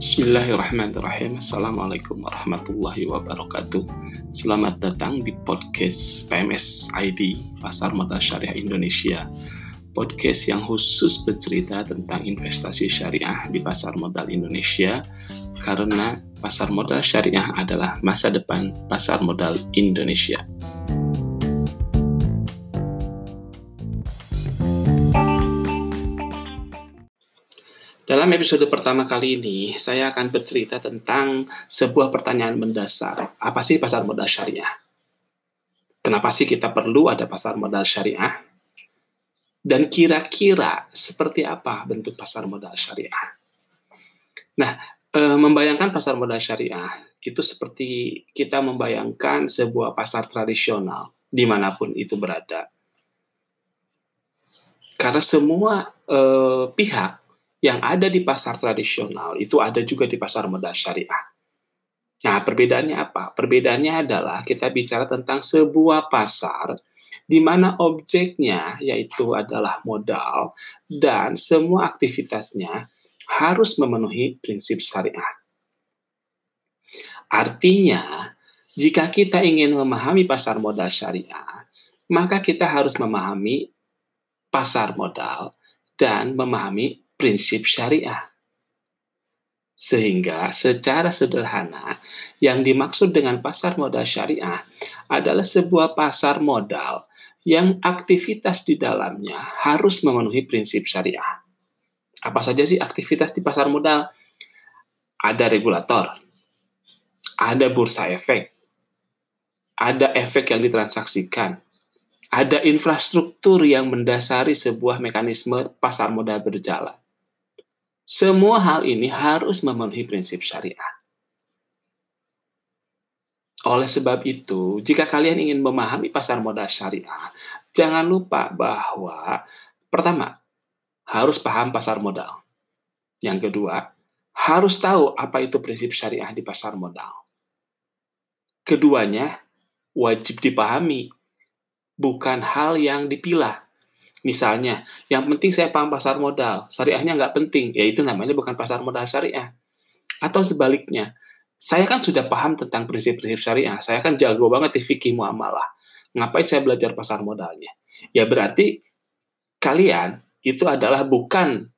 Bismillahirrahmanirrahim. Assalamualaikum warahmatullahi wabarakatuh. Selamat datang di podcast PMS ID Pasar Modal Syariah Indonesia. Podcast yang khusus bercerita tentang investasi syariah di pasar modal Indonesia karena pasar modal syariah adalah masa depan pasar modal Indonesia. Dalam episode pertama kali ini, saya akan bercerita tentang sebuah pertanyaan mendasar. Apa sih pasar modal syariah? Kenapa sih kita perlu ada pasar modal syariah? Dan kira-kira seperti apa bentuk pasar modal syariah? Nah, e, membayangkan pasar modal syariah itu seperti kita membayangkan sebuah pasar tradisional di mana pun itu berada. Karena semua e, pihak yang ada di pasar tradisional itu ada juga di pasar modal syariah. Nah, perbedaannya apa? Perbedaannya adalah kita bicara tentang sebuah pasar di mana objeknya yaitu adalah modal dan semua aktivitasnya harus memenuhi prinsip syariah. Artinya, jika kita ingin memahami pasar modal syariah, maka kita harus memahami pasar modal dan memahami prinsip syariah. Sehingga secara sederhana yang dimaksud dengan pasar modal syariah adalah sebuah pasar modal yang aktivitas di dalamnya harus memenuhi prinsip syariah. Apa saja sih aktivitas di pasar modal? Ada regulator, ada bursa efek, ada efek yang ditransaksikan, ada infrastruktur yang mendasari sebuah mekanisme pasar modal berjalan. Semua hal ini harus memenuhi prinsip syariah. Oleh sebab itu, jika kalian ingin memahami pasar modal syariah, jangan lupa bahwa pertama, harus paham pasar modal. Yang kedua, harus tahu apa itu prinsip syariah di pasar modal. Keduanya wajib dipahami, bukan hal yang dipilah. Misalnya, yang penting saya paham pasar modal, syariahnya nggak penting, ya itu namanya bukan pasar modal syariah. Atau sebaliknya, saya kan sudah paham tentang prinsip-prinsip syariah, saya kan jago banget di fikih muamalah. Ngapain saya belajar pasar modalnya? Ya berarti kalian itu adalah bukan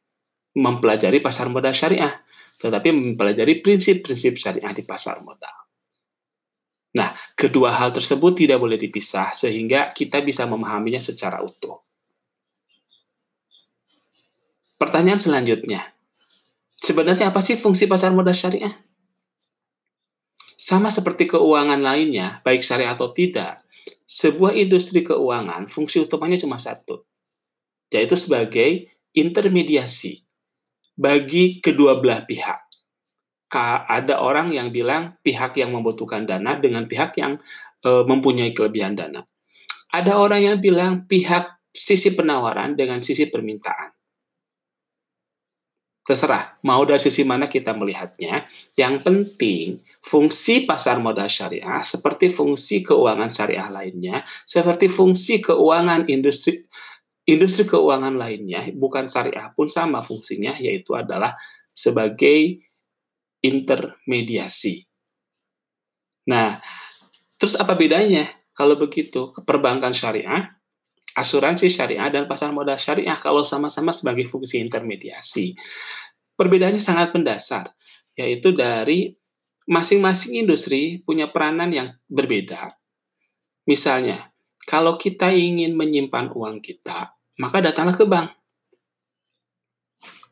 mempelajari pasar modal syariah, tetapi mempelajari prinsip-prinsip syariah di pasar modal. Nah, kedua hal tersebut tidak boleh dipisah sehingga kita bisa memahaminya secara utuh. Pertanyaan selanjutnya, sebenarnya apa sih fungsi pasar modal syariah? Sama seperti keuangan lainnya, baik syariah atau tidak, sebuah industri keuangan fungsi utamanya cuma satu, yaitu sebagai intermediasi bagi kedua belah pihak. Ada orang yang bilang pihak yang membutuhkan dana dengan pihak yang e, mempunyai kelebihan dana. Ada orang yang bilang pihak sisi penawaran dengan sisi permintaan. Terserah, mau dari sisi mana kita melihatnya. Yang penting, fungsi pasar modal syariah seperti fungsi keuangan syariah lainnya, seperti fungsi keuangan industri industri keuangan lainnya, bukan syariah pun sama fungsinya, yaitu adalah sebagai intermediasi. Nah, terus apa bedanya kalau begitu? Perbankan syariah asuransi syariah dan pasar modal syariah kalau sama-sama sebagai fungsi intermediasi. Perbedaannya sangat mendasar, yaitu dari masing-masing industri punya peranan yang berbeda. Misalnya, kalau kita ingin menyimpan uang kita, maka datanglah ke bank.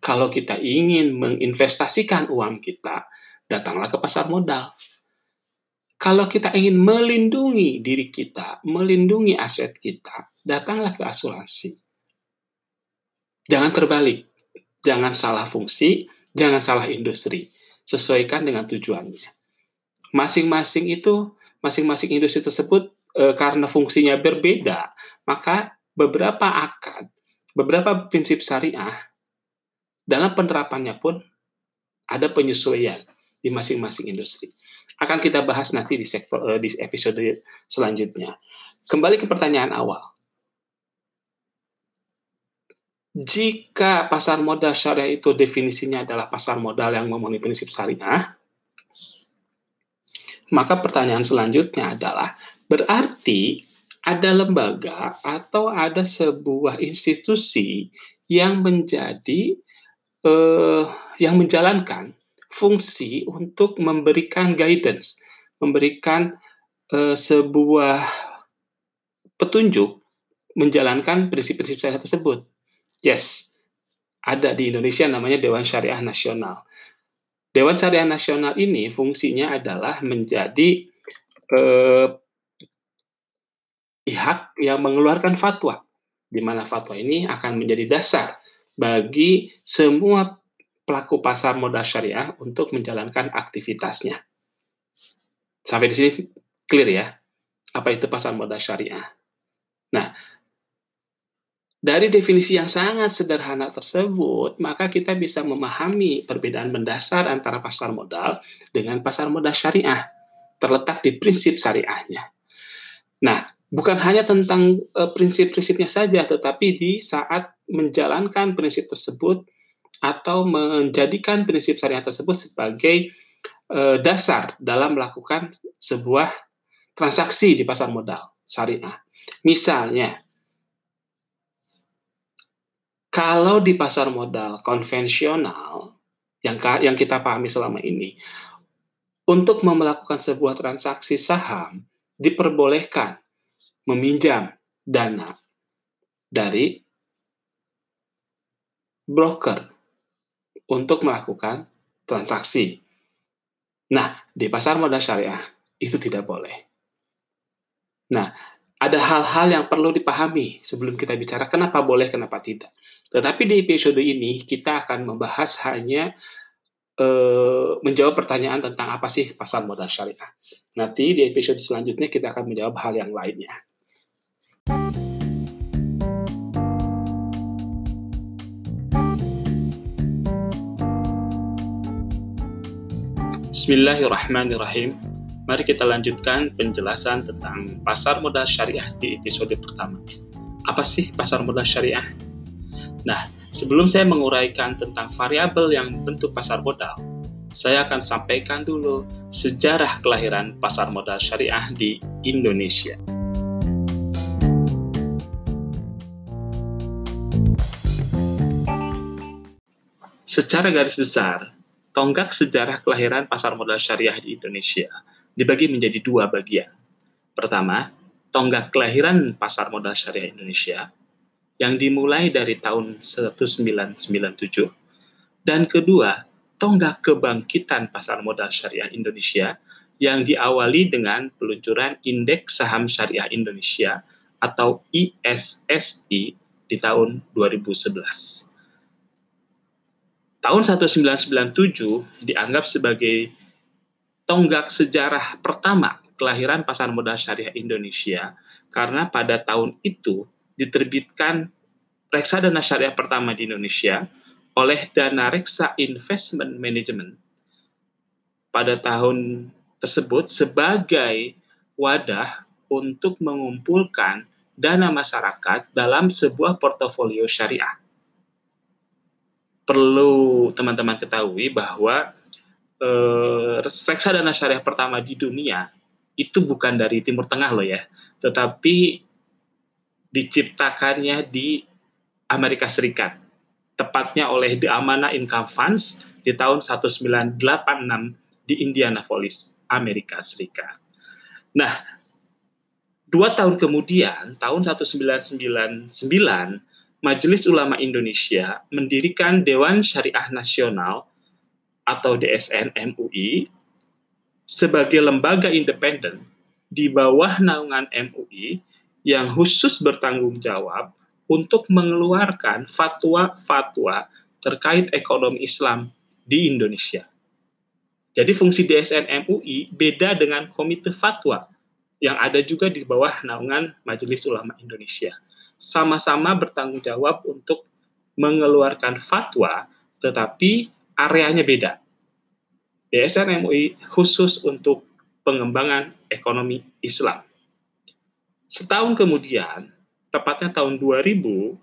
Kalau kita ingin menginvestasikan uang kita, datanglah ke pasar modal. Kalau kita ingin melindungi diri kita, melindungi aset kita, datanglah ke asuransi. Jangan terbalik, jangan salah fungsi, jangan salah industri. Sesuaikan dengan tujuannya. Masing-masing itu, masing-masing industri tersebut e, karena fungsinya berbeda, maka beberapa akad, beberapa prinsip syariah dalam penerapannya pun ada penyesuaian di masing-masing industri akan kita bahas nanti di, sektor, uh, di episode selanjutnya. Kembali ke pertanyaan awal. jika pasar modal syariah itu definisinya adalah pasar modal yang memenuhi prinsip syariah, maka pertanyaan selanjutnya adalah berarti ada lembaga atau ada sebuah institusi yang menjadi eh, yang menjalankan fungsi untuk memberikan guidance, memberikan eh, sebuah petunjuk menjalankan prinsip-prinsip syariah tersebut. Yes, ada di Indonesia namanya Dewan Syariah Nasional. Dewan Syariah Nasional ini fungsinya adalah menjadi eh, pihak yang mengeluarkan fatwa, di mana fatwa ini akan menjadi dasar bagi semua pelaku pasar modal syariah untuk menjalankan aktivitasnya. Sampai di sini clear ya, apa itu pasar modal syariah. Nah, dari definisi yang sangat sederhana tersebut, maka kita bisa memahami perbedaan mendasar antara pasar modal dengan pasar modal syariah, terletak di prinsip syariahnya. Nah, bukan hanya tentang uh, prinsip-prinsipnya saja, tetapi di saat menjalankan prinsip tersebut atau menjadikan prinsip syariah tersebut sebagai uh, dasar dalam melakukan sebuah transaksi di pasar modal syariah. Misalnya, kalau di pasar modal konvensional yang yang kita pahami selama ini, untuk melakukan sebuah transaksi saham diperbolehkan meminjam dana dari broker untuk melakukan transaksi. Nah, di pasar modal syariah itu tidak boleh. Nah, ada hal-hal yang perlu dipahami sebelum kita bicara kenapa boleh, kenapa tidak. Tetapi di episode ini kita akan membahas hanya uh, menjawab pertanyaan tentang apa sih pasar modal syariah. Nanti di episode selanjutnya kita akan menjawab hal yang lainnya. Bismillahirrahmanirrahim. Mari kita lanjutkan penjelasan tentang pasar modal syariah di episode pertama. Apa sih pasar modal syariah? Nah, sebelum saya menguraikan tentang variabel yang bentuk pasar modal, saya akan sampaikan dulu sejarah kelahiran pasar modal syariah di Indonesia. Secara garis besar, tonggak sejarah kelahiran pasar modal syariah di Indonesia dibagi menjadi dua bagian. Pertama, tonggak kelahiran pasar modal syariah Indonesia yang dimulai dari tahun 1997 dan kedua, tonggak kebangkitan pasar modal syariah Indonesia yang diawali dengan peluncuran Indeks Saham Syariah Indonesia atau ISSI di tahun 2011. Tahun 1997 dianggap sebagai tonggak sejarah pertama kelahiran pasar modal syariah Indonesia karena pada tahun itu diterbitkan reksadana syariah pertama di Indonesia oleh Dana Reksa Investment Management pada tahun tersebut sebagai wadah untuk mengumpulkan dana masyarakat dalam sebuah portofolio syariah. Perlu teman-teman ketahui bahwa eh, reksadana syariah pertama di dunia itu bukan dari Timur Tengah loh ya, tetapi diciptakannya di Amerika Serikat, tepatnya oleh The Amana Income Funds di tahun 1986 di Indianapolis, Amerika Serikat. Nah, dua tahun kemudian, tahun 1999, Majelis Ulama Indonesia mendirikan Dewan Syariah Nasional atau DSN MUI sebagai lembaga independen di bawah naungan MUI yang khusus bertanggung jawab untuk mengeluarkan fatwa-fatwa terkait ekonomi Islam di Indonesia. Jadi fungsi DSN MUI beda dengan Komite Fatwa yang ada juga di bawah naungan Majelis Ulama Indonesia. Sama-sama bertanggung jawab untuk mengeluarkan fatwa, tetapi areanya beda. DSN MUI khusus untuk pengembangan ekonomi Islam. Setahun kemudian, tepatnya tahun 2000,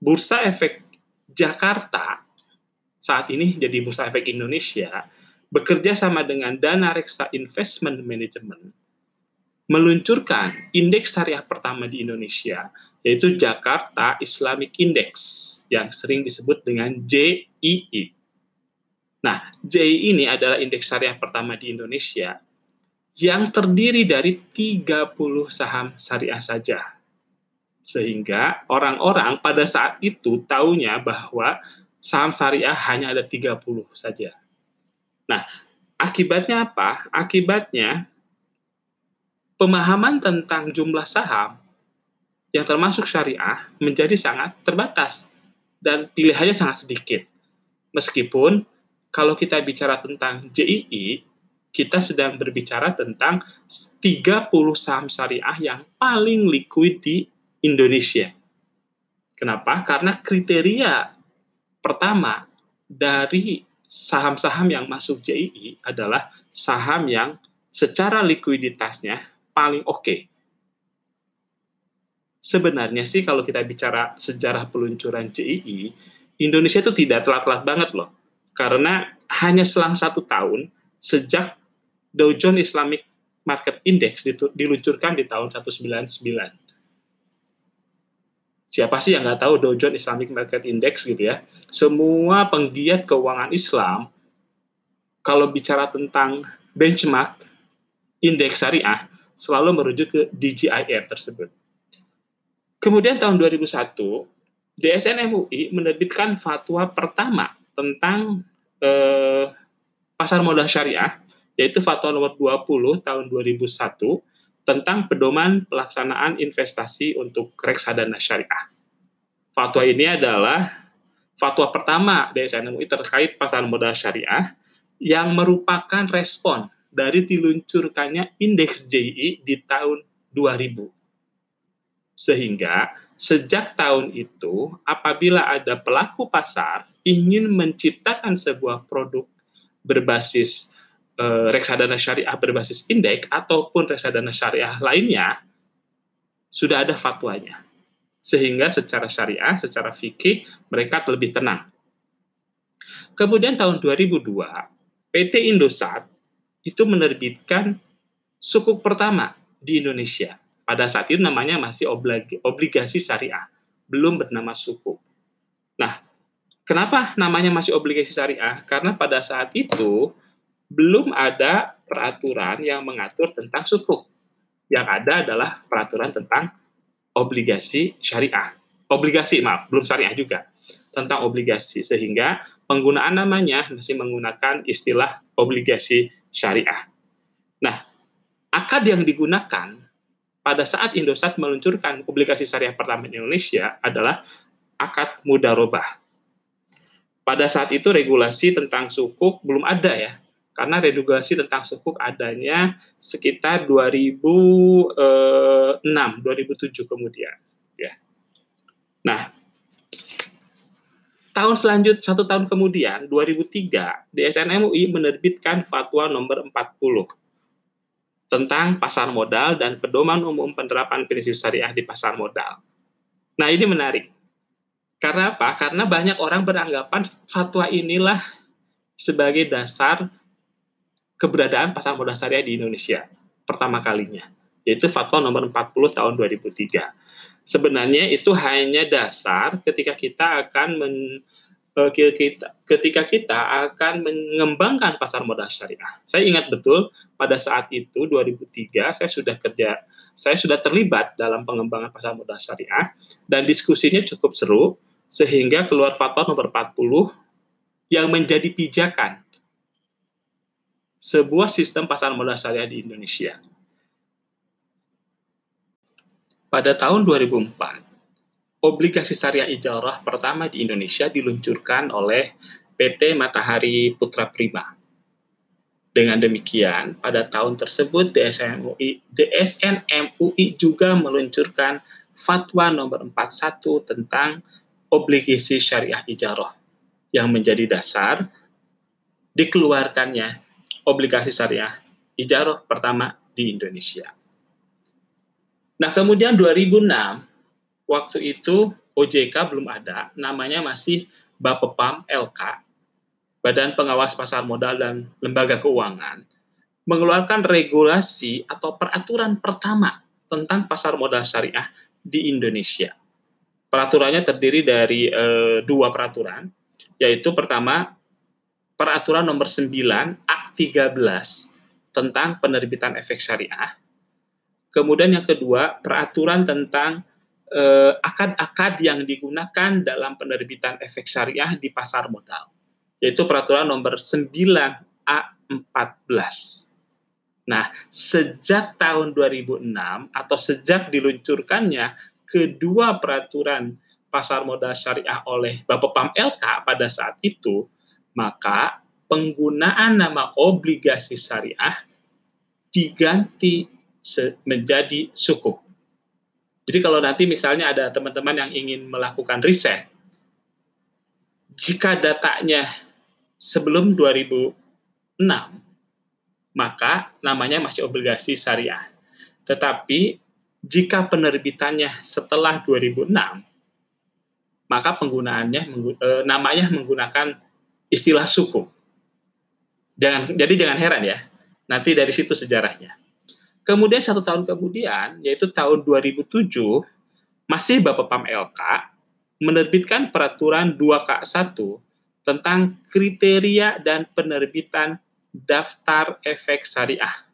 Bursa Efek Jakarta saat ini jadi Bursa Efek Indonesia bekerja sama dengan Dana Reksa Investment Management meluncurkan indeks syariah pertama di Indonesia yaitu Jakarta Islamic Index yang sering disebut dengan JII. Nah, JII ini adalah indeks syariah pertama di Indonesia yang terdiri dari 30 saham syariah saja. Sehingga orang-orang pada saat itu taunya bahwa saham syariah hanya ada 30 saja. Nah, akibatnya apa? Akibatnya pemahaman tentang jumlah saham yang termasuk syariah menjadi sangat terbatas dan pilihannya sangat sedikit. Meskipun kalau kita bicara tentang JII, kita sedang berbicara tentang 30 saham syariah yang paling liquid di Indonesia. Kenapa? Karena kriteria Pertama, dari saham-saham yang masuk JII adalah saham yang secara likuiditasnya paling oke. Okay. Sebenarnya sih kalau kita bicara sejarah peluncuran JII, Indonesia itu tidak telat-telat banget loh. Karena hanya selang satu tahun sejak Dow Jones Islamic Market Index diluncurkan di tahun 1999 siapa sih yang nggak tahu Dow Jones Islamic Market Index gitu ya. Semua penggiat keuangan Islam kalau bicara tentang benchmark indeks syariah selalu merujuk ke DJIM tersebut. Kemudian tahun 2001, DSN MUI menerbitkan fatwa pertama tentang eh, pasar modal syariah, yaitu fatwa nomor 20 tahun 2001 tentang pedoman pelaksanaan investasi untuk reksadana syariah. Fatwa ini adalah fatwa pertama dari SNMUI terkait pasar modal syariah yang merupakan respon dari diluncurkannya indeks JI di tahun 2000. Sehingga sejak tahun itu apabila ada pelaku pasar ingin menciptakan sebuah produk berbasis uh, reksadana syariah berbasis indeks ataupun reksadana syariah lainnya sudah ada fatwanya. Sehingga secara syariah, secara fikih mereka lebih tenang. Kemudian tahun 2002, PT Indosat itu menerbitkan sukuk pertama di Indonesia. Pada saat itu namanya masih obligasi syariah, belum bernama sukuk. Nah, kenapa namanya masih obligasi syariah? Karena pada saat itu belum ada peraturan yang mengatur tentang sukuk. Yang ada adalah peraturan tentang obligasi syariah. Obligasi, maaf, belum syariah juga. Tentang obligasi. Sehingga penggunaan namanya masih menggunakan istilah obligasi syariah. Nah, akad yang digunakan pada saat Indosat meluncurkan obligasi syariah pertama di Indonesia adalah akad mudarobah. Pada saat itu regulasi tentang sukuk belum ada ya, karena regulasi tentang sukuk adanya sekitar 2006, 2007 kemudian. Ya. Nah, tahun selanjut satu tahun kemudian 2003 DSN MUI menerbitkan fatwa nomor 40 tentang pasar modal dan pedoman umum penerapan prinsip syariah di pasar modal. Nah ini menarik. Karena apa? Karena banyak orang beranggapan fatwa inilah sebagai dasar keberadaan pasar modal syariah di Indonesia pertama kalinya, yaitu Fatwa nomor 40 tahun 2003. Sebenarnya itu hanya dasar ketika kita akan men, ketika kita akan mengembangkan pasar modal syariah. Saya ingat betul pada saat itu 2003 saya sudah kerja, saya sudah terlibat dalam pengembangan pasar modal syariah dan diskusinya cukup seru sehingga keluar fatwa nomor 40 yang menjadi pijakan sebuah sistem pasar modal syariah di Indonesia. Pada tahun 2004, obligasi syariah ijarah pertama di Indonesia diluncurkan oleh PT Matahari Putra Prima. Dengan demikian, pada tahun tersebut DSN MUI, juga meluncurkan fatwa nomor 41 tentang obligasi syariah ijarah yang menjadi dasar dikeluarkannya obligasi syariah ijaroh pertama di Indonesia. Nah, kemudian 2006 waktu itu OJK belum ada, namanya masih Bapepam LK, Badan Pengawas Pasar Modal dan Lembaga Keuangan, mengeluarkan regulasi atau peraturan pertama tentang pasar modal syariah di Indonesia. Peraturannya terdiri dari e, dua peraturan, yaitu pertama peraturan nomor 9 A13 tentang penerbitan efek syariah. Kemudian yang kedua, peraturan tentang akad-akad yang digunakan dalam penerbitan efek syariah di pasar modal, yaitu peraturan nomor 9 A14. Nah, sejak tahun 2006 atau sejak diluncurkannya kedua peraturan pasar modal syariah oleh Bapepam LK pada saat itu, maka penggunaan nama obligasi syariah diganti menjadi sukuk. Jadi kalau nanti misalnya ada teman-teman yang ingin melakukan riset, jika datanya sebelum 2006, maka namanya masih obligasi syariah. Tetapi jika penerbitannya setelah 2006, maka penggunaannya eh, namanya menggunakan istilah suku. Jangan, jadi jangan heran ya. Nanti dari situ sejarahnya. Kemudian satu tahun kemudian, yaitu tahun 2007, masih Bapak Pam LK menerbitkan peraturan 2K1 tentang kriteria dan penerbitan daftar efek syariah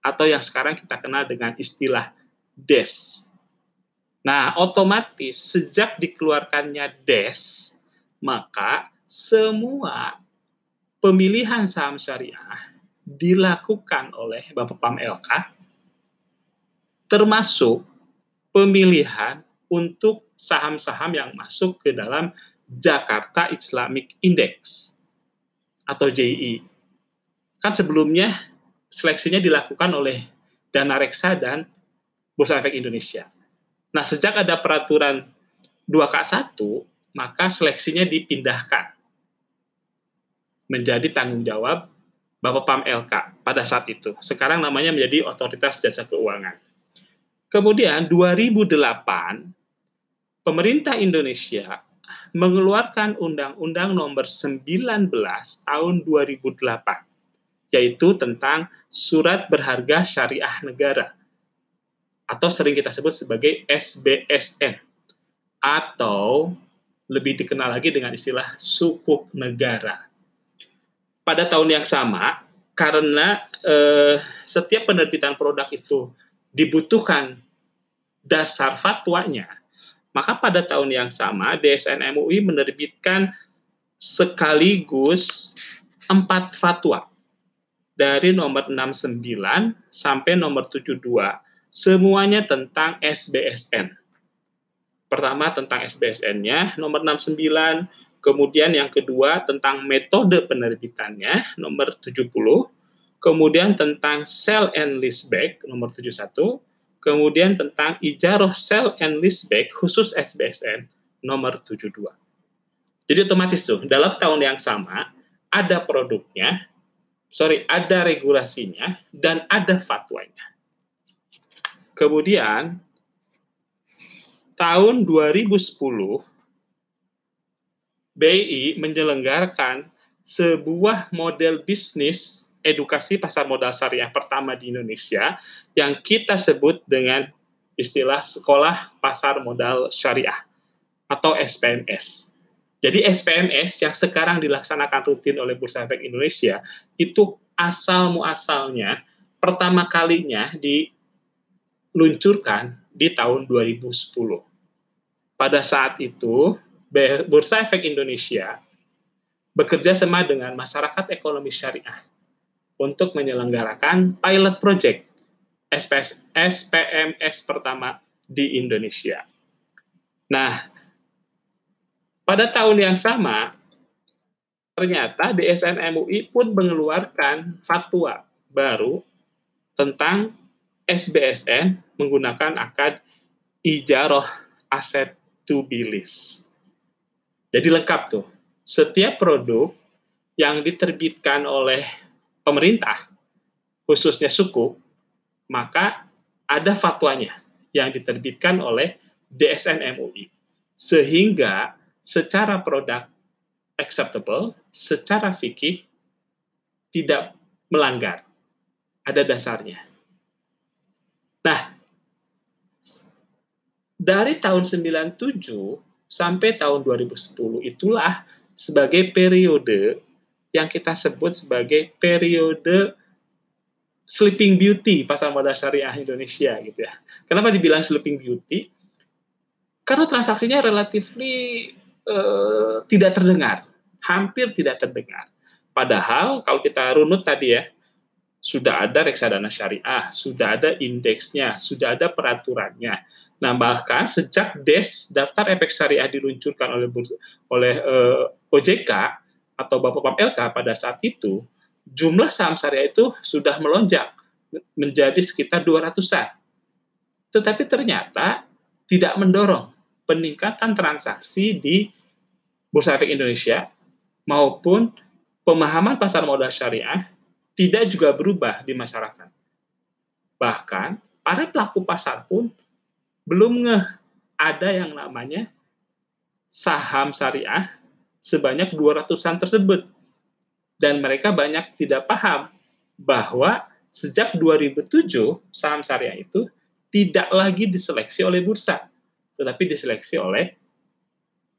atau yang sekarang kita kenal dengan istilah DES. Nah, otomatis sejak dikeluarkannya DES, maka semua pemilihan saham syariah dilakukan oleh Bapak Pam LK termasuk pemilihan untuk saham-saham yang masuk ke dalam Jakarta Islamic Index atau JI. Kan sebelumnya seleksinya dilakukan oleh Dana Reksa dan Bursa Efek Indonesia. Nah, sejak ada peraturan 2K1, maka seleksinya dipindahkan menjadi tanggung jawab Bapak PAM LK pada saat itu. Sekarang namanya menjadi Otoritas Jasa Keuangan. Kemudian 2008 pemerintah Indonesia mengeluarkan Undang-Undang Nomor 19 tahun 2008 yaitu tentang Surat Berharga Syariah Negara atau sering kita sebut sebagai SBSN atau lebih dikenal lagi dengan istilah sukuk negara. Pada tahun yang sama karena eh, setiap penerbitan produk itu dibutuhkan dasar fatwanya, maka pada tahun yang sama DSN MUI menerbitkan sekaligus empat fatwa dari nomor 69 sampai nomor 72 semuanya tentang SBSN. Pertama tentang SBSN-nya, nomor 69 Kemudian yang kedua tentang metode penerbitannya nomor 70. Kemudian tentang sell and leaseback nomor 71. Kemudian tentang ijaroh sell and leaseback khusus SBSN nomor 72. Jadi otomatis tuh dalam tahun yang sama ada produknya, sorry ada regulasinya dan ada fatwanya. Kemudian tahun 2010 BI menyelenggarakan sebuah model bisnis edukasi pasar modal syariah pertama di Indonesia yang kita sebut dengan istilah sekolah pasar modal syariah atau SPMS. Jadi SPMS yang sekarang dilaksanakan rutin oleh Bursa Efek Indonesia itu asal muasalnya pertama kalinya diluncurkan di tahun 2010. Pada saat itu Bursa Efek Indonesia bekerja sama dengan masyarakat ekonomi syariah untuk menyelenggarakan pilot project SPS, SPMS pertama di Indonesia. Nah, pada tahun yang sama, ternyata DSN MUI pun mengeluarkan fatwa baru tentang SBSN menggunakan akad ijaroh aset to be list. Jadi lengkap tuh. Setiap produk yang diterbitkan oleh pemerintah, khususnya suku, maka ada fatwanya yang diterbitkan oleh DSN MUI. Sehingga secara produk acceptable, secara fikih tidak melanggar. Ada dasarnya. Nah, dari tahun 97 sampai tahun 2010 itulah sebagai periode yang kita sebut sebagai periode sleeping beauty pasar modal syariah Indonesia gitu ya. Kenapa dibilang sleeping beauty? Karena transaksinya relatifly uh, tidak terdengar, hampir tidak terdengar. Padahal kalau kita runut tadi ya, sudah ada reksadana syariah, sudah ada indeksnya, sudah ada peraturannya. Nah, bahkan sejak DES daftar efek syariah diluncurkan oleh oleh uh, eh, OJK atau Bapak Pam LK pada saat itu, jumlah saham syariah itu sudah melonjak menjadi sekitar 200-an. Tetapi ternyata tidak mendorong peningkatan transaksi di Bursa Efek Indonesia maupun pemahaman pasar modal syariah tidak juga berubah di masyarakat. Bahkan para pelaku pasar pun belum ngeh ada yang namanya saham syariah sebanyak 200-an tersebut. Dan mereka banyak tidak paham bahwa sejak 2007 saham syariah itu tidak lagi diseleksi oleh bursa, tetapi diseleksi oleh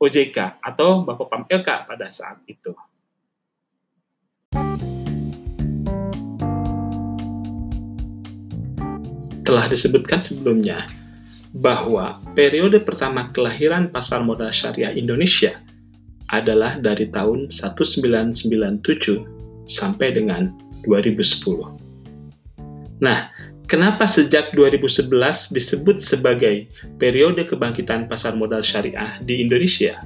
OJK atau Bapak Pam LK pada saat itu. Telah disebutkan sebelumnya bahwa periode pertama kelahiran pasar modal syariah Indonesia adalah dari tahun 1997 sampai dengan 2010. Nah, kenapa sejak 2011 disebut sebagai periode kebangkitan pasar modal syariah di Indonesia?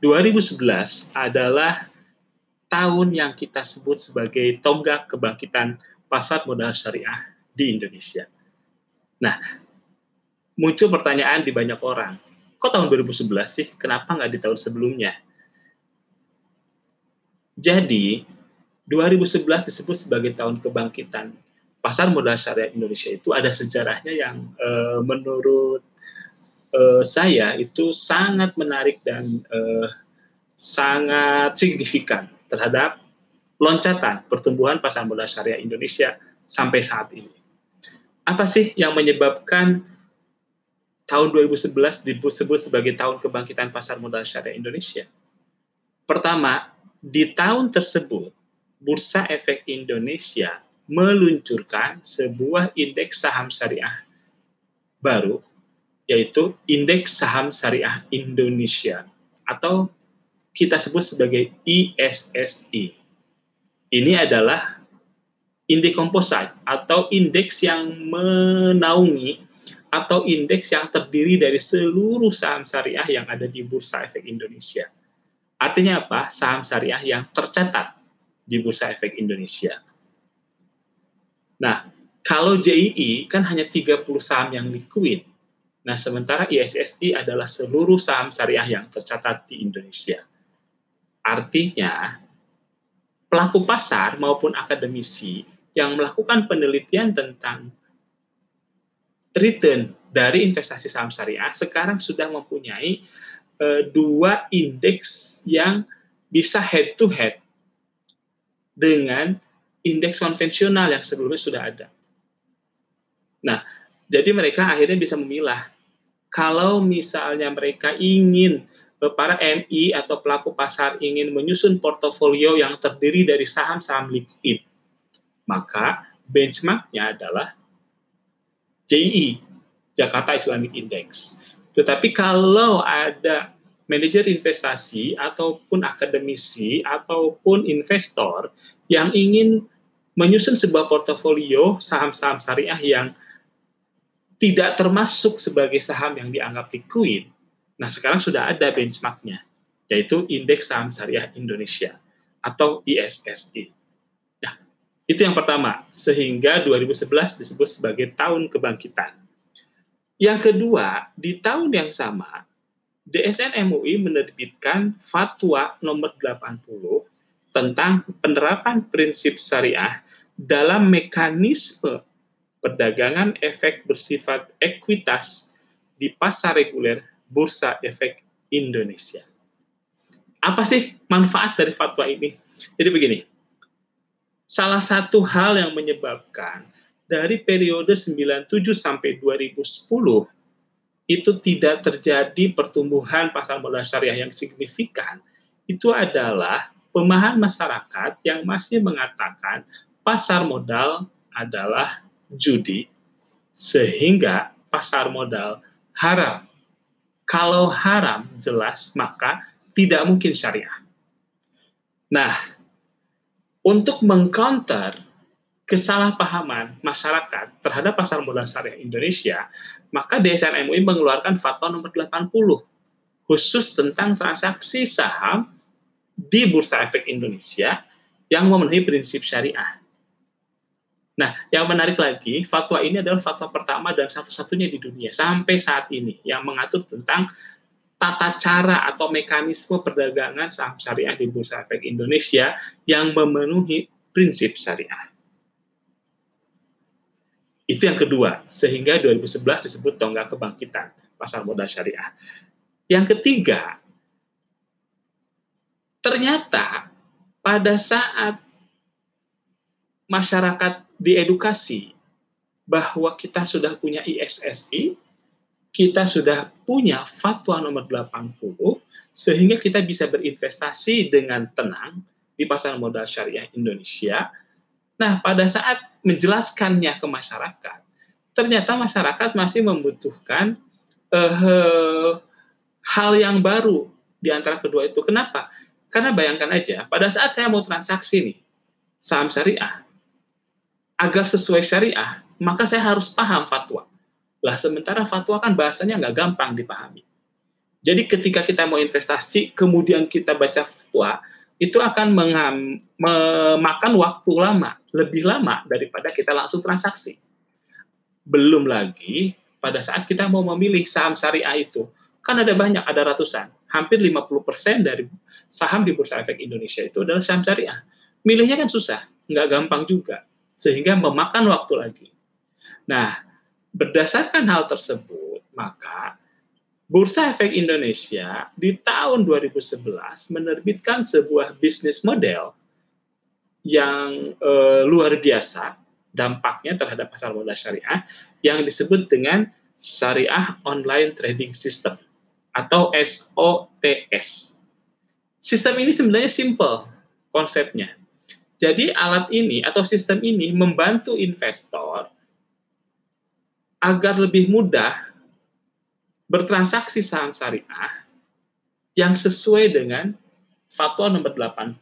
2011 adalah tahun yang kita sebut sebagai tonggak kebangkitan pasar modal syariah di Indonesia. Nah, muncul pertanyaan di banyak orang. Kok tahun 2011 sih? Kenapa nggak di tahun sebelumnya? Jadi, 2011 disebut sebagai tahun kebangkitan pasar modal syariah Indonesia itu ada sejarahnya yang e, menurut e, saya itu sangat menarik dan e, sangat signifikan terhadap loncatan pertumbuhan pasar modal syariah Indonesia sampai saat ini. Apa sih yang menyebabkan tahun 2011 disebut sebagai tahun kebangkitan pasar modal syariah Indonesia. Pertama, di tahun tersebut, Bursa Efek Indonesia meluncurkan sebuah indeks saham syariah baru, yaitu Indeks Saham Syariah Indonesia, atau kita sebut sebagai ISSI. Ini adalah indeks komposit atau indeks yang menaungi atau indeks yang terdiri dari seluruh saham syariah yang ada di Bursa Efek Indonesia. Artinya apa? Saham syariah yang tercatat di Bursa Efek Indonesia. Nah, kalau JII kan hanya 30 saham yang liquid. Nah, sementara ISSI adalah seluruh saham syariah yang tercatat di Indonesia. Artinya, pelaku pasar maupun akademisi yang melakukan penelitian tentang return dari investasi saham syariah sekarang sudah mempunyai uh, dua indeks yang bisa head to head dengan indeks konvensional yang sebelumnya sudah ada. Nah, jadi mereka akhirnya bisa memilah kalau misalnya mereka ingin eh, para MI atau pelaku pasar ingin menyusun portofolio yang terdiri dari saham-saham liquid, maka benchmarknya adalah JII, Jakarta Islamic Index. Tetapi kalau ada manajer investasi ataupun akademisi ataupun investor yang ingin menyusun sebuah portofolio saham-saham syariah yang tidak termasuk sebagai saham yang dianggap liquid. Nah, sekarang sudah ada benchmarknya, yaitu Indeks Saham Syariah Indonesia atau ISSI. Itu yang pertama, sehingga 2011 disebut sebagai tahun kebangkitan. Yang kedua, di tahun yang sama, DSN MUI menerbitkan fatwa nomor 80 tentang penerapan prinsip syariah dalam mekanisme perdagangan efek bersifat ekuitas di pasar reguler Bursa Efek Indonesia. Apa sih manfaat dari fatwa ini? Jadi begini, salah satu hal yang menyebabkan dari periode 97 sampai 2010 itu tidak terjadi pertumbuhan pasar modal syariah yang signifikan, itu adalah pemahaman masyarakat yang masih mengatakan pasar modal adalah judi, sehingga pasar modal haram. Kalau haram jelas, maka tidak mungkin syariah. Nah, untuk mengcounter kesalahpahaman masyarakat terhadap pasar modal syariah Indonesia, maka DSN MUI mengeluarkan fatwa nomor 80 khusus tentang transaksi saham di Bursa Efek Indonesia yang memenuhi prinsip syariah. Nah, yang menarik lagi, fatwa ini adalah fatwa pertama dan satu-satunya di dunia sampai saat ini yang mengatur tentang tata cara atau mekanisme perdagangan saham syariah di Bursa Efek Indonesia yang memenuhi prinsip syariah. Itu yang kedua, sehingga 2011 disebut tonggak kebangkitan pasar modal syariah. Yang ketiga, ternyata pada saat masyarakat diedukasi bahwa kita sudah punya ISSI, kita sudah punya fatwa nomor 80, sehingga kita bisa berinvestasi dengan tenang di pasar modal syariah Indonesia. Nah, pada saat menjelaskannya ke masyarakat, ternyata masyarakat masih membutuhkan uh, hal yang baru di antara kedua itu. Kenapa? Karena bayangkan aja, pada saat saya mau transaksi nih, saham syariah, agar sesuai syariah, maka saya harus paham fatwa. Lah sementara fatwa kan bahasanya nggak gampang dipahami. Jadi ketika kita mau investasi, kemudian kita baca fatwa, itu akan mengam, memakan waktu lama, lebih lama daripada kita langsung transaksi. Belum lagi pada saat kita mau memilih saham syariah itu, kan ada banyak, ada ratusan. Hampir 50% dari saham di Bursa Efek Indonesia itu adalah saham syariah. Milihnya kan susah, nggak gampang juga, sehingga memakan waktu lagi. Nah, berdasarkan hal tersebut, maka Bursa Efek Indonesia di tahun 2011 menerbitkan sebuah bisnis model yang e, luar biasa dampaknya terhadap pasar modal syariah yang disebut dengan Syariah Online Trading System atau SOTS. Sistem ini sebenarnya simple konsepnya. Jadi alat ini atau sistem ini membantu investor agar lebih mudah bertransaksi saham syariah yang sesuai dengan fatwa nomor 80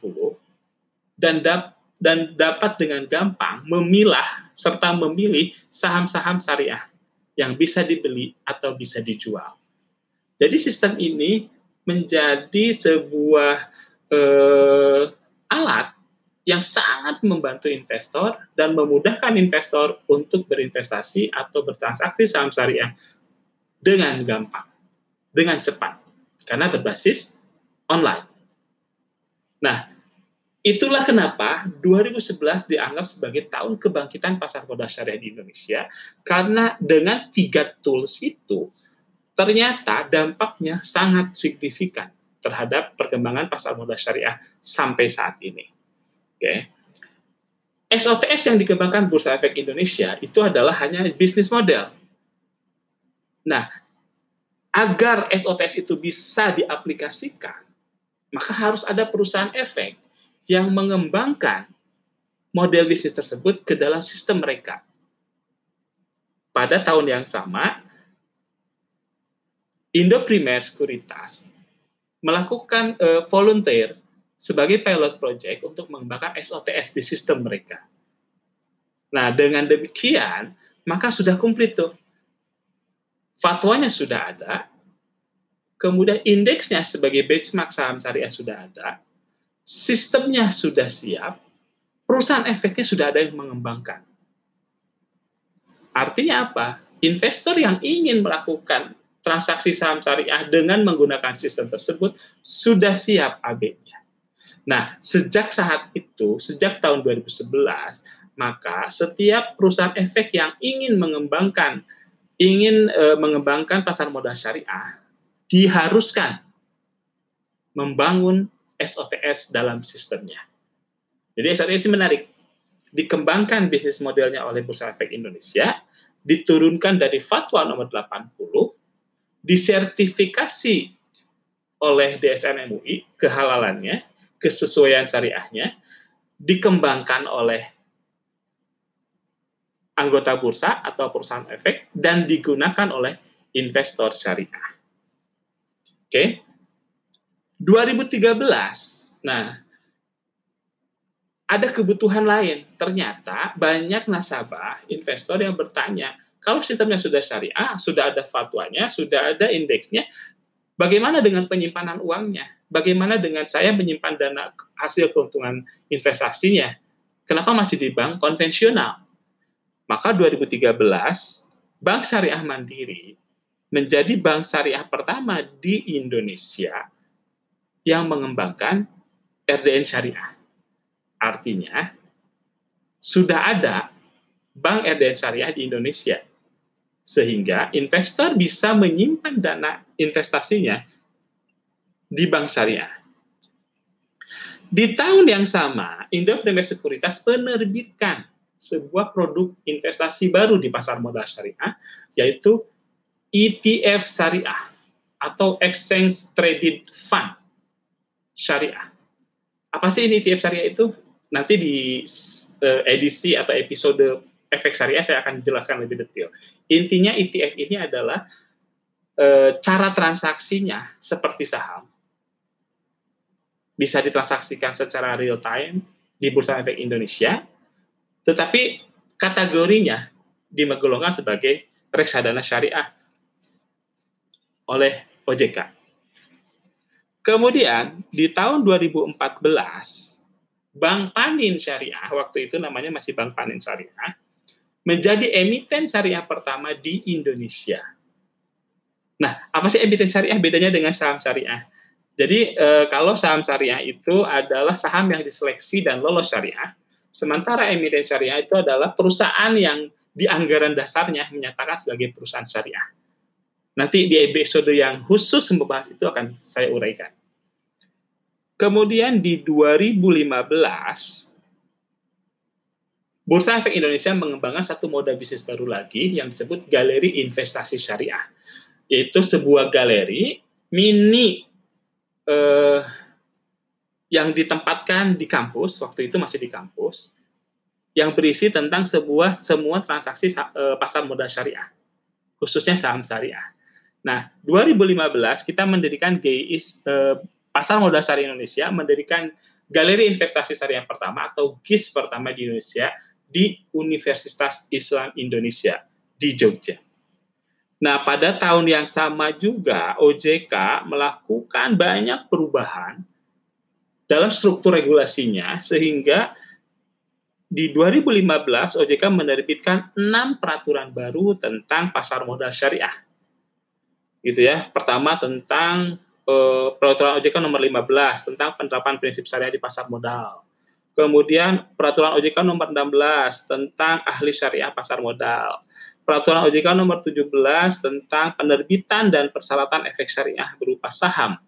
dan dap, dan dapat dengan gampang memilah serta memilih saham-saham syariah yang bisa dibeli atau bisa dijual. Jadi sistem ini menjadi sebuah eh, alat yang sangat membantu investor dan memudahkan investor untuk berinvestasi atau bertransaksi saham syariah dengan gampang, dengan cepat, karena berbasis online. Nah, itulah kenapa 2011 dianggap sebagai tahun kebangkitan pasar modal syariah di Indonesia, karena dengan tiga tools itu, ternyata dampaknya sangat signifikan terhadap perkembangan pasar modal syariah sampai saat ini. Okay. SOTS yang dikembangkan Bursa Efek Indonesia itu adalah hanya bisnis model Nah, agar SOTS itu bisa diaplikasikan, maka harus ada perusahaan efek yang mengembangkan model bisnis tersebut ke dalam sistem mereka. Pada tahun yang sama, Indo Primer Sekuritas melakukan uh, volunteer sebagai pilot project untuk mengembangkan SOTS di sistem mereka. Nah, dengan demikian, maka sudah komplit tuh fatwanya sudah ada, kemudian indeksnya sebagai benchmark saham syariah sudah ada, sistemnya sudah siap, perusahaan efeknya sudah ada yang mengembangkan. Artinya apa? Investor yang ingin melakukan transaksi saham syariah dengan menggunakan sistem tersebut sudah siap AB-nya. Nah, sejak saat itu, sejak tahun 2011, maka setiap perusahaan efek yang ingin mengembangkan ingin e, mengembangkan pasar modal syariah diharuskan membangun SOTS dalam sistemnya. Jadi SOTS ini menarik. Dikembangkan bisnis modelnya oleh Bursa Efek Indonesia, diturunkan dari fatwa nomor 80, disertifikasi oleh DSN MUI kehalalannya, kesesuaian syariahnya, dikembangkan oleh anggota bursa atau perusahaan efek dan digunakan oleh investor syariah. Oke. 2013. Nah, ada kebutuhan lain. Ternyata banyak nasabah investor yang bertanya, kalau sistemnya sudah syariah, sudah ada fatwanya, sudah ada indeksnya, bagaimana dengan penyimpanan uangnya? Bagaimana dengan saya menyimpan dana hasil keuntungan investasinya? Kenapa masih di bank konvensional? Maka 2013, Bank Syariah Mandiri menjadi bank syariah pertama di Indonesia yang mengembangkan RDN Syariah. Artinya, sudah ada bank RDN Syariah di Indonesia. Sehingga investor bisa menyimpan dana investasinya di bank syariah. Di tahun yang sama, Indo Premier Sekuritas menerbitkan sebuah produk investasi baru di pasar modal syariah, yaitu ETF syariah atau Exchange Traded Fund syariah. Apa sih ini ETF syariah itu? Nanti di uh, edisi atau episode efek syariah saya akan jelaskan lebih detail. Intinya ETF ini adalah uh, cara transaksinya seperti saham. Bisa ditransaksikan secara real time di Bursa Efek Indonesia, tetapi kategorinya dimegolongkan sebagai reksadana syariah oleh OJK. Kemudian di tahun 2014 Bank Panin Syariah waktu itu namanya masih Bank Panin Syariah menjadi emiten syariah pertama di Indonesia. Nah, apa sih emiten syariah bedanya dengan saham syariah? Jadi e, kalau saham syariah itu adalah saham yang diseleksi dan lolos syariah, sementara emiten syariah itu adalah perusahaan yang di anggaran dasarnya menyatakan sebagai perusahaan syariah. Nanti di episode yang khusus membahas itu akan saya uraikan. Kemudian di 2015, Bursa Efek Indonesia mengembangkan satu moda bisnis baru lagi yang disebut Galeri Investasi Syariah. Yaitu sebuah galeri mini eh, yang ditempatkan di kampus, waktu itu masih di kampus, yang berisi tentang sebuah semua transaksi eh, pasar modal syariah, khususnya saham syariah. Nah, 2015 kita mendirikan GIS eh, Pasar Modal Syariah Indonesia mendirikan Galeri Investasi Syariah pertama atau GIS pertama di Indonesia di Universitas Islam Indonesia di Jogja. Nah, pada tahun yang sama juga OJK melakukan banyak perubahan dalam struktur regulasinya sehingga di 2015 OJK menerbitkan enam peraturan baru tentang pasar modal syariah gitu ya. Pertama tentang uh, peraturan OJK nomor 15 tentang penerapan prinsip syariah di pasar modal. Kemudian peraturan OJK nomor 16 tentang ahli syariah pasar modal. Peraturan OJK nomor 17 tentang penerbitan dan persyaratan efek syariah berupa saham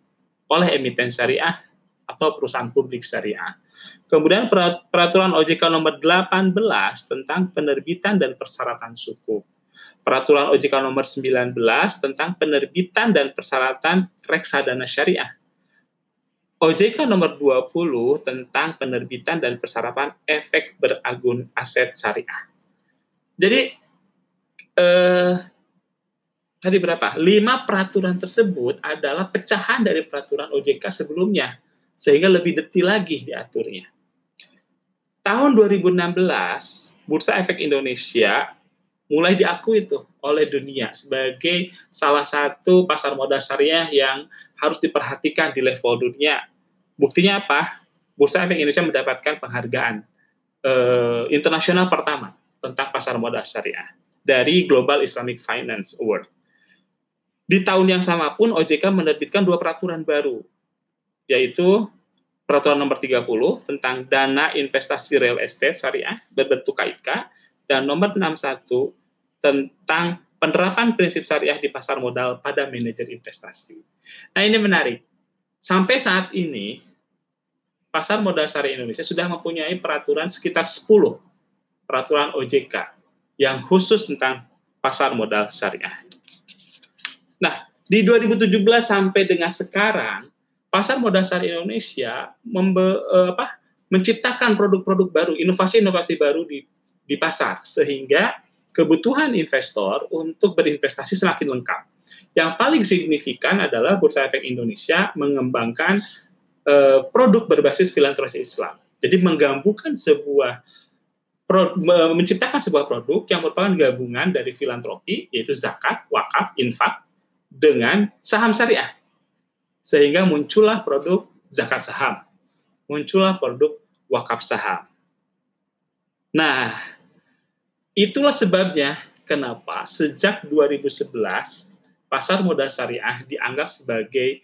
oleh emiten syariah atau perusahaan publik syariah. Kemudian peraturan OJK nomor 18 tentang penerbitan dan persyaratan sukuk Peraturan OJK nomor 19 tentang penerbitan dan persyaratan reksadana syariah. OJK nomor 20 tentang penerbitan dan persyaratan efek beragun aset syariah. Jadi eh, tadi berapa? Lima peraturan tersebut adalah pecahan dari peraturan OJK sebelumnya, sehingga lebih detail lagi diaturnya. Tahun 2016, Bursa Efek Indonesia mulai diakui itu oleh dunia sebagai salah satu pasar modal syariah yang harus diperhatikan di level dunia. Buktinya apa? Bursa Efek Indonesia mendapatkan penghargaan eh, internasional pertama tentang pasar modal syariah dari Global Islamic Finance Award. Di tahun yang sama pun OJK menerbitkan dua peraturan baru, yaitu Peraturan nomor 30 tentang dana investasi real estate syariah berbentuk KIK dan nomor 61 tentang penerapan prinsip syariah di pasar modal pada manajer investasi. Nah, ini menarik. Sampai saat ini pasar modal syariah Indonesia sudah mempunyai peraturan sekitar 10 peraturan OJK yang khusus tentang pasar modal syariah. Nah, di 2017 sampai dengan sekarang pasar modal syariah Indonesia membe, uh, apa, menciptakan produk-produk baru, inovasi-inovasi baru di, di pasar, sehingga kebutuhan investor untuk berinvestasi semakin lengkap. Yang paling signifikan adalah Bursa Efek Indonesia mengembangkan uh, produk berbasis filantropi Islam. Jadi menggabungkan sebuah pro, menciptakan sebuah produk yang merupakan gabungan dari filantropi yaitu zakat, wakaf, infak dengan saham syariah sehingga muncullah produk zakat saham, muncullah produk wakaf saham. Nah, itulah sebabnya kenapa sejak 2011 pasar modal syariah dianggap sebagai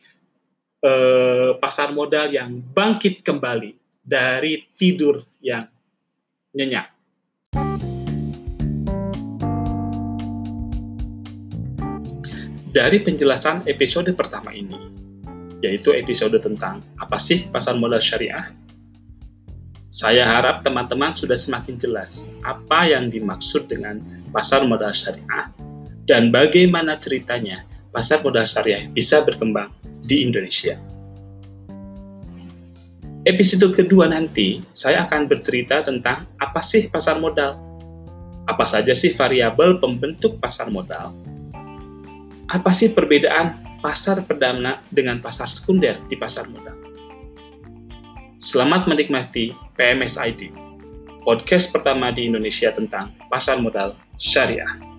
eh, pasar modal yang bangkit kembali dari tidur yang nyenyak. Dari penjelasan episode pertama ini, yaitu episode tentang apa sih pasar modal syariah. Saya harap teman-teman sudah semakin jelas apa yang dimaksud dengan pasar modal syariah dan bagaimana ceritanya pasar modal syariah bisa berkembang di Indonesia. Episode kedua nanti, saya akan bercerita tentang apa sih pasar modal, apa saja sih variabel pembentuk pasar modal, apa sih perbedaan pasar perdana dengan pasar sekunder di pasar modal. Selamat menikmati PMS ID, podcast pertama di Indonesia tentang pasar modal syariah.